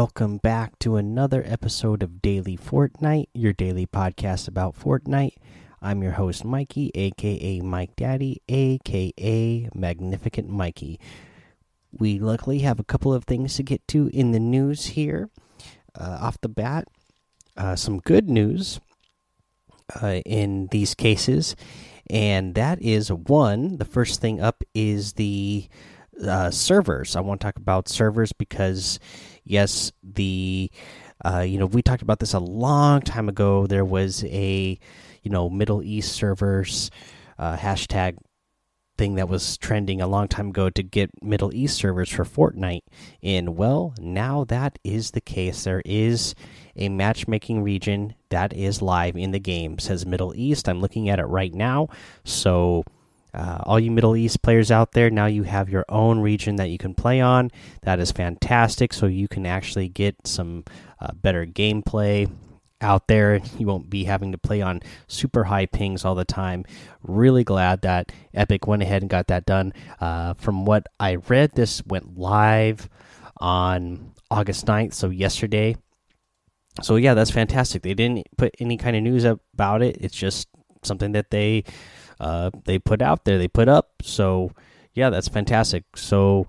Welcome back to another episode of Daily Fortnite, your daily podcast about Fortnite. I'm your host, Mikey, aka Mike Daddy, aka Magnificent Mikey. We luckily have a couple of things to get to in the news here. Uh, off the bat, uh, some good news uh, in these cases, and that is one. The first thing up is the uh, servers. I want to talk about servers because, yes, the uh, you know we talked about this a long time ago. There was a you know Middle East servers uh, hashtag thing that was trending a long time ago to get Middle East servers for Fortnite in. Well, now that is the case. There is a matchmaking region that is live in the game. It says Middle East. I'm looking at it right now. So uh, all you Middle East players out there, now you have your own region that you can play on. That is fantastic. So you can actually get some uh, better gameplay out there. You won't be having to play on super high pings all the time. Really glad that Epic went ahead and got that done. Uh, from what I read, this went live on August 9th, so yesterday. So, yeah, that's fantastic. They didn't put any kind of news about it. It's just something that they uh, they put out there, they put up. So yeah, that's fantastic. So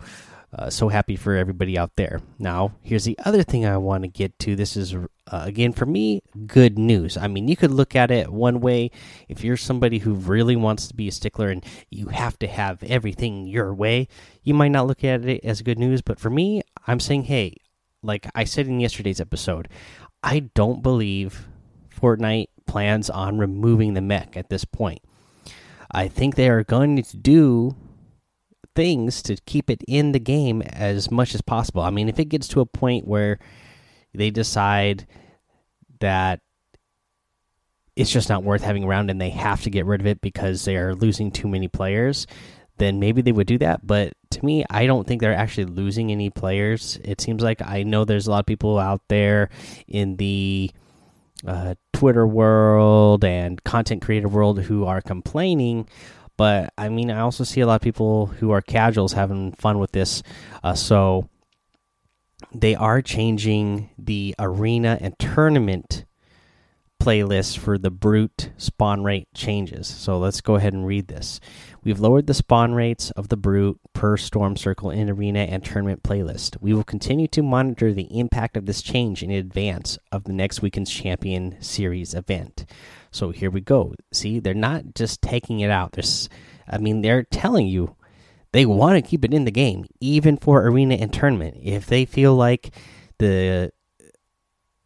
uh, so happy for everybody out there. Now, here's the other thing I want to get to. This is uh, again for me good news. I mean, you could look at it one way if you're somebody who really wants to be a stickler and you have to have everything your way. You might not look at it as good news, but for me, I'm saying, hey, like I said in yesterday's episode, I don't believe Fortnite plans on removing the mech at this point. I think they are going to do things to keep it in the game as much as possible. I mean, if it gets to a point where they decide that it's just not worth having around and they have to get rid of it because they are losing too many players, then maybe they would do that. But to me, I don't think they're actually losing any players. It seems like I know there's a lot of people out there in the uh, Twitter world and content creator world who are complaining. But I mean, I also see a lot of people who are casuals having fun with this. Uh, so they are changing the arena and tournament playlist for the brute spawn rate changes. So let's go ahead and read this. We've lowered the spawn rates of the brute per storm circle in arena and tournament playlist. We will continue to monitor the impact of this change in advance of the next weekend's champion series event. So here we go. See, they're not just taking it out. There's I mean, they're telling you they want to keep it in the game even for arena and tournament. If they feel like the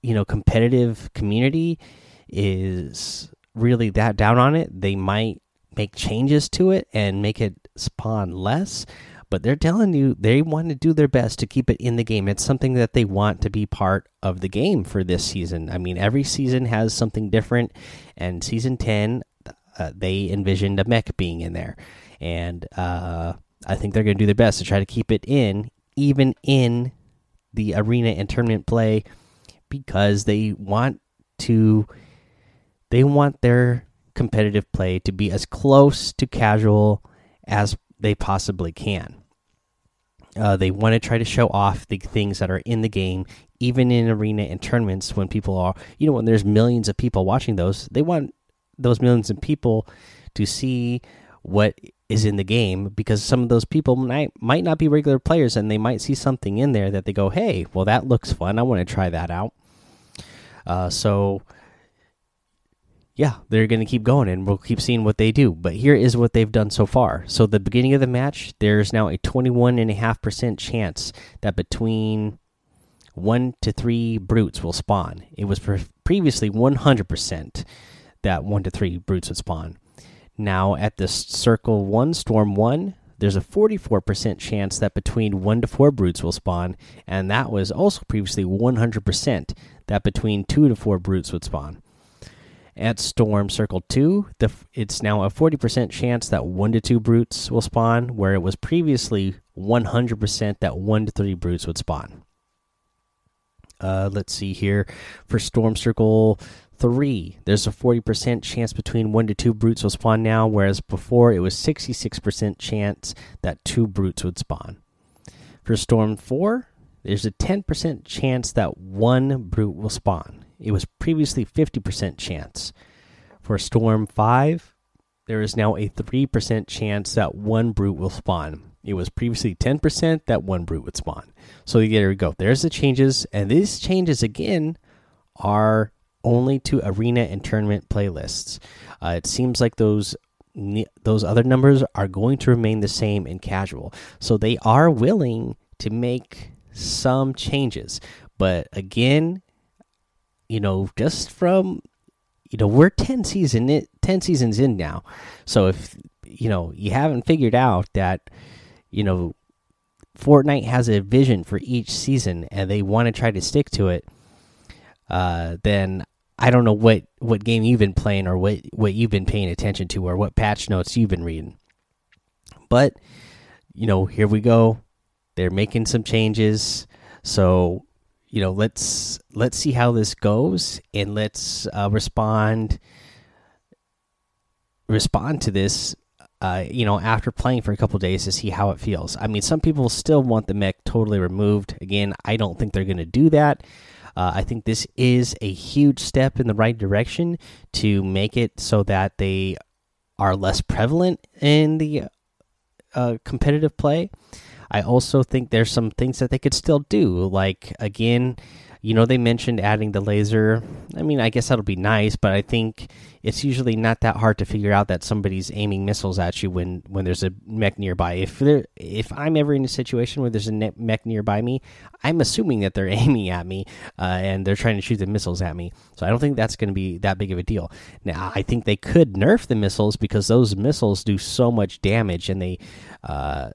you know competitive community is really that down on it, they might make changes to it and make it spawn less. But they're telling you they want to do their best to keep it in the game. It's something that they want to be part of the game for this season. I mean, every season has something different, and season 10, uh, they envisioned a mech being in there. And uh, I think they're going to do their best to try to keep it in, even in the arena and tournament play, because they want to they want their competitive play to be as close to casual as they possibly can. Uh, they want to try to show off the things that are in the game, even in arena and tournaments when people are, you know, when there's millions of people watching those, they want those millions of people to see what is in the game because some of those people might might not be regular players and they might see something in there that they go, "Hey, well that looks fun. I want to try that out." Uh, so yeah, they're going to keep going and we'll keep seeing what they do. But here is what they've done so far. So, the beginning of the match, there's now a 21.5% chance that between one to three brutes will spawn. It was previously 100% that one to three brutes would spawn. Now, at the circle one, storm one, there's a 44% chance that between one to four brutes will spawn. And that was also previously 100% that between two to four brutes would spawn. At Storm Circle 2, the, it's now a 40% chance that 1 to 2 brutes will spawn, where it was previously 100% that 1 to 3 brutes would spawn. Uh, let's see here. For Storm Circle 3, there's a 40% chance between 1 to 2 brutes will spawn now, whereas before it was 66% chance that 2 brutes would spawn. For Storm 4, there's a 10% chance that one brute will spawn. It was previously 50% chance. For Storm 5, there is now a 3% chance that one brute will spawn. It was previously 10% that one brute would spawn. So there we go. There's the changes. And these changes, again, are only to arena and tournament playlists. Uh, it seems like those those other numbers are going to remain the same in casual. So they are willing to make some changes. But again, you know, just from you know, we're 10 season it 10 seasons in now. So if you know, you haven't figured out that you know, Fortnite has a vision for each season and they want to try to stick to it, uh, then I don't know what what game you've been playing or what what you've been paying attention to or what patch notes you've been reading. But you know, here we go. They're making some changes. So, you know, let's let's see how this goes and let's uh, respond respond to this uh, you know, after playing for a couple days to see how it feels. I mean, some people still want the mech totally removed. Again, I don't think they're going to do that. Uh, I think this is a huge step in the right direction to make it so that they are less prevalent in the uh, competitive play. I also think there's some things that they could still do, like again, you know, they mentioned adding the laser. I mean, I guess that'll be nice, but I think it's usually not that hard to figure out that somebody's aiming missiles at you when when there's a mech nearby. If there, if I'm ever in a situation where there's a mech nearby me, I'm assuming that they're aiming at me uh, and they're trying to shoot the missiles at me. So I don't think that's going to be that big of a deal. Now, I think they could nerf the missiles because those missiles do so much damage and they uh,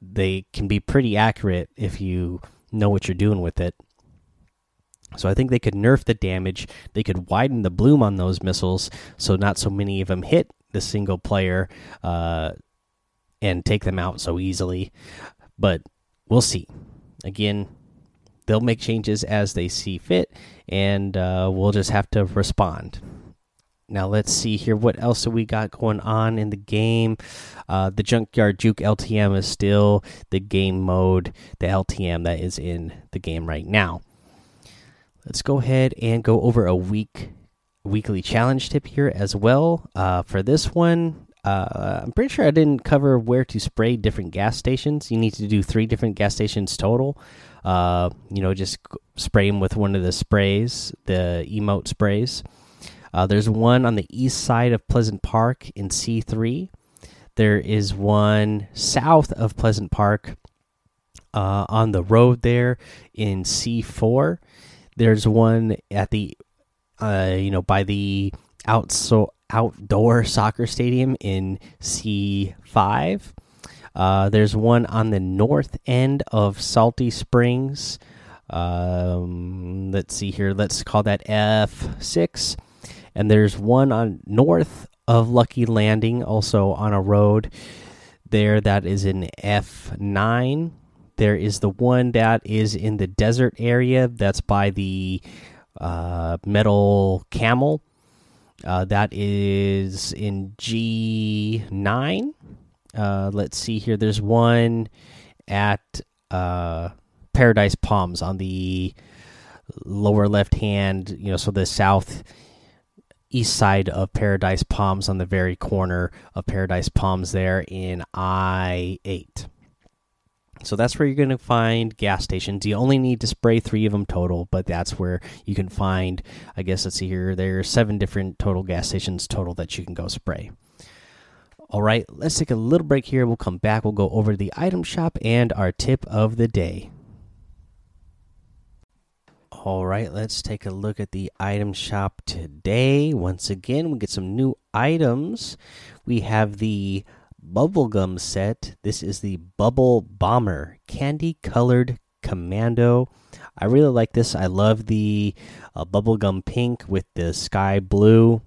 they can be pretty accurate if you know what you're doing with it. So I think they could nerf the damage. They could widen the bloom on those missiles, so not so many of them hit the single player uh, and take them out so easily. But we'll see. Again, they'll make changes as they see fit, and uh, we'll just have to respond. Now let's see here. What else have we got going on in the game? Uh, the Junkyard Juke LTM is still the game mode, the LTM that is in the game right now let's go ahead and go over a week weekly challenge tip here as well. Uh, for this one, uh, I'm pretty sure I didn't cover where to spray different gas stations. You need to do three different gas stations total. Uh, you know, just spray them with one of the sprays, the emote sprays. Uh, there's one on the east side of Pleasant Park in C3. There is one south of Pleasant Park uh, on the road there in C4 there's one at the, uh, you know, by the outso outdoor soccer stadium in C5. Uh, there's one on the north end of Salty Springs. Um, let's see here. Let's call that F6. And there's one on north of Lucky Landing, also on a road there that is in F9. There is the one that is in the desert area. That's by the uh, metal camel. Uh, that is in G9. Uh, let's see here. There's one at uh, Paradise Palms on the lower left hand, you know, so the south east side of Paradise Palms on the very corner of Paradise Palms there in I 8. So that's where you're going to find gas stations. You only need to spray three of them total, but that's where you can find. I guess let's see here. There are seven different total gas stations total that you can go spray. All right, let's take a little break here. We'll come back. We'll go over the item shop and our tip of the day. All right, let's take a look at the item shop today. Once again, we get some new items. We have the bubblegum set. This is the Bubble Bomber candy colored commando. I really like this. I love the uh, bubblegum pink with the sky blue.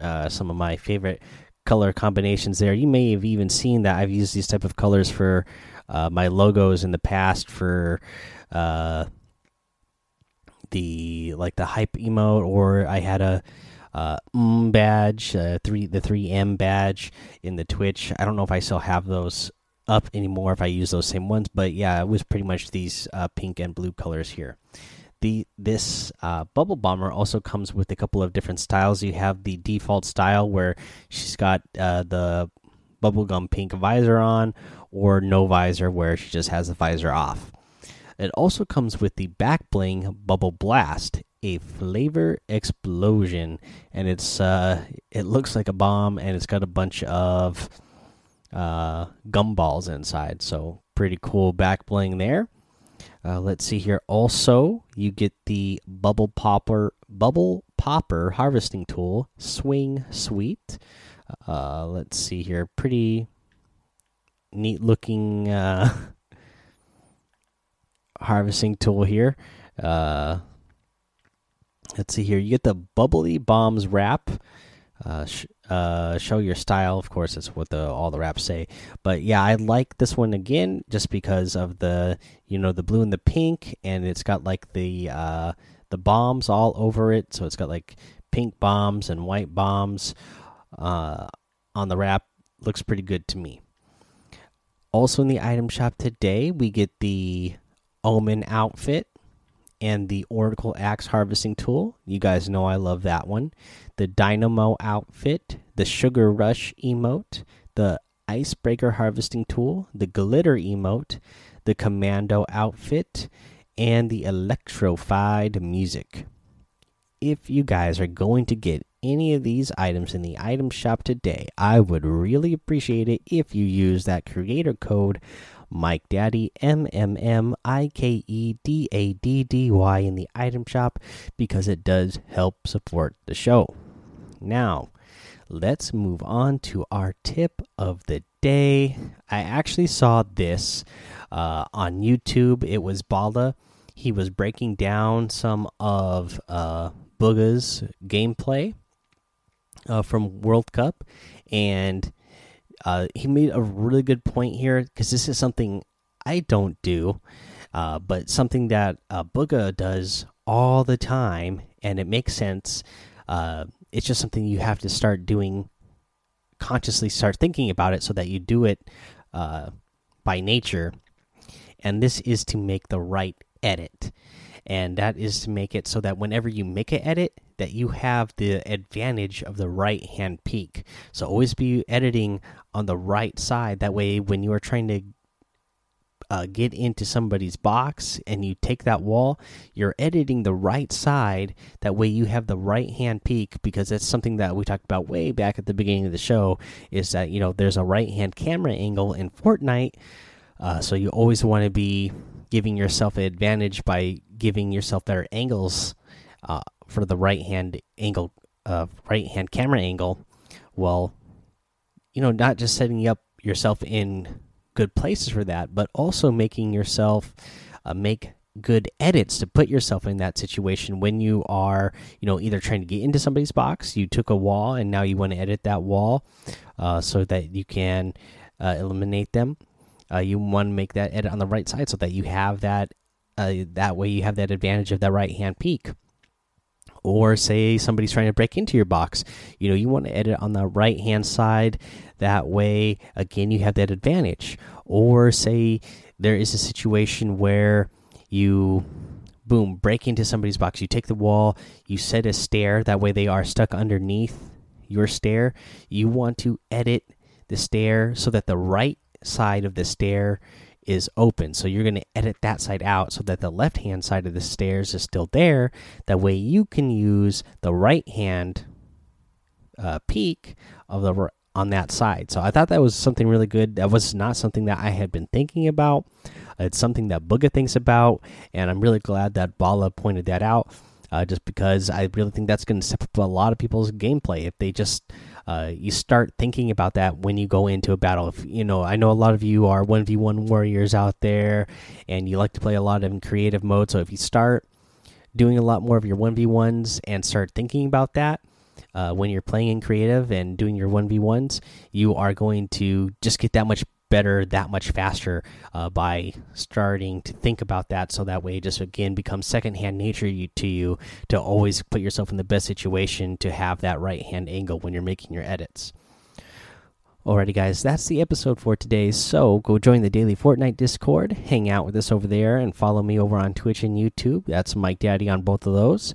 Uh, some of my favorite color combinations there. You may have even seen that I've used these type of colors for uh, my logos in the past for uh, the like the hype emote, or I had a uh, M badge, uh, three the three M badge in the Twitch. I don't know if I still have those up anymore if I use those same ones. But yeah, it was pretty much these uh, pink and blue colors here. The this uh, bubble bomber also comes with a couple of different styles. You have the default style where she's got uh, the bubblegum pink visor on, or no visor where she just has the visor off. It also comes with the back bling bubble blast, a flavor explosion, and it's uh, it looks like a bomb, and it's got a bunch of uh, gumballs inside. So pretty cool back bling there. Uh, let's see here. Also, you get the bubble popper bubble popper harvesting tool, swing sweet. Uh, let's see here. Pretty neat looking uh, harvesting tool here. Uh, let's see here. You get the bubbly bombs wrap. Uh, sh uh, show your style. Of course, that's what the all the wraps say. But yeah, I like this one again just because of the you know the blue and the pink, and it's got like the uh, the bombs all over it. So it's got like pink bombs and white bombs uh, on the wrap. Looks pretty good to me. Also in the item shop today, we get the Omen outfit and the Oracle Axe harvesting tool. You guys know I love that one. The Dynamo outfit, the Sugar Rush emote, the Icebreaker harvesting tool, the Glitter emote, the Commando outfit, and the Electrified music. If you guys are going to get any of these items in the item shop today, I would really appreciate it if you use that creator code Mike Daddy M M M I K E D A D D Y in the item shop because it does help support the show. Now, let's move on to our tip of the day. I actually saw this uh, on YouTube. It was Bala. He was breaking down some of uh, Bugha's gameplay uh, from World Cup, and uh, he made a really good point here because this is something I don't do, uh, but something that uh, Bugha does all the time, and it makes sense. Uh, it's just something you have to start doing consciously, start thinking about it so that you do it uh, by nature. And this is to make the right edit and that is to make it so that whenever you make an edit that you have the advantage of the right hand peek. So always be editing on the right side. That way when you are trying to uh, get into somebody's box and you take that wall you're editing the right side. That way you have the right hand peek because that's something that we talked about way back at the beginning of the show is that you know there's a right hand camera angle in fortnite. Uh, so you always want to be giving yourself an advantage by giving yourself better angles uh, for the right hand angle, uh, right hand camera angle. Well, you know, not just setting up yourself in good places for that, but also making yourself uh, make good edits to put yourself in that situation when you are, you know, either trying to get into somebody's box, you took a wall, and now you want to edit that wall uh, so that you can uh, eliminate them uh, you want to make that edit on the right side so that you have that uh, that way you have that advantage of that right hand peek or say somebody's trying to break into your box. You know you want to edit on the right hand side. That way again you have that advantage. Or say there is a situation where you boom break into somebody's box. You take the wall you set a stair. That way they are stuck underneath your stair. You want to edit the stair so that the right side of the stair is open. So you're going to edit that side out so that the left hand side of the stairs is still there. That way you can use the right hand uh, peek of the on that side. So I thought that was something really good. That was not something that I had been thinking about. It's something that Bugha thinks about, and I'm really glad that Bala pointed that out. Uh, just because I really think that's going to step up a lot of people's gameplay if they just uh, you start thinking about that when you go into a battle. If you know, I know a lot of you are one v one warriors out there, and you like to play a lot in creative mode. So if you start doing a lot more of your one v ones and start thinking about that. Uh, when you're playing in creative and doing your 1v1s, you are going to just get that much better that much faster uh, by starting to think about that so that way it just again becomes secondhand nature to you to always put yourself in the best situation to have that right hand angle when you're making your edits Alrighty, guys, that's the episode for today. So go join the daily Fortnite Discord, hang out with us over there, and follow me over on Twitch and YouTube. That's Mike Daddy on both of those.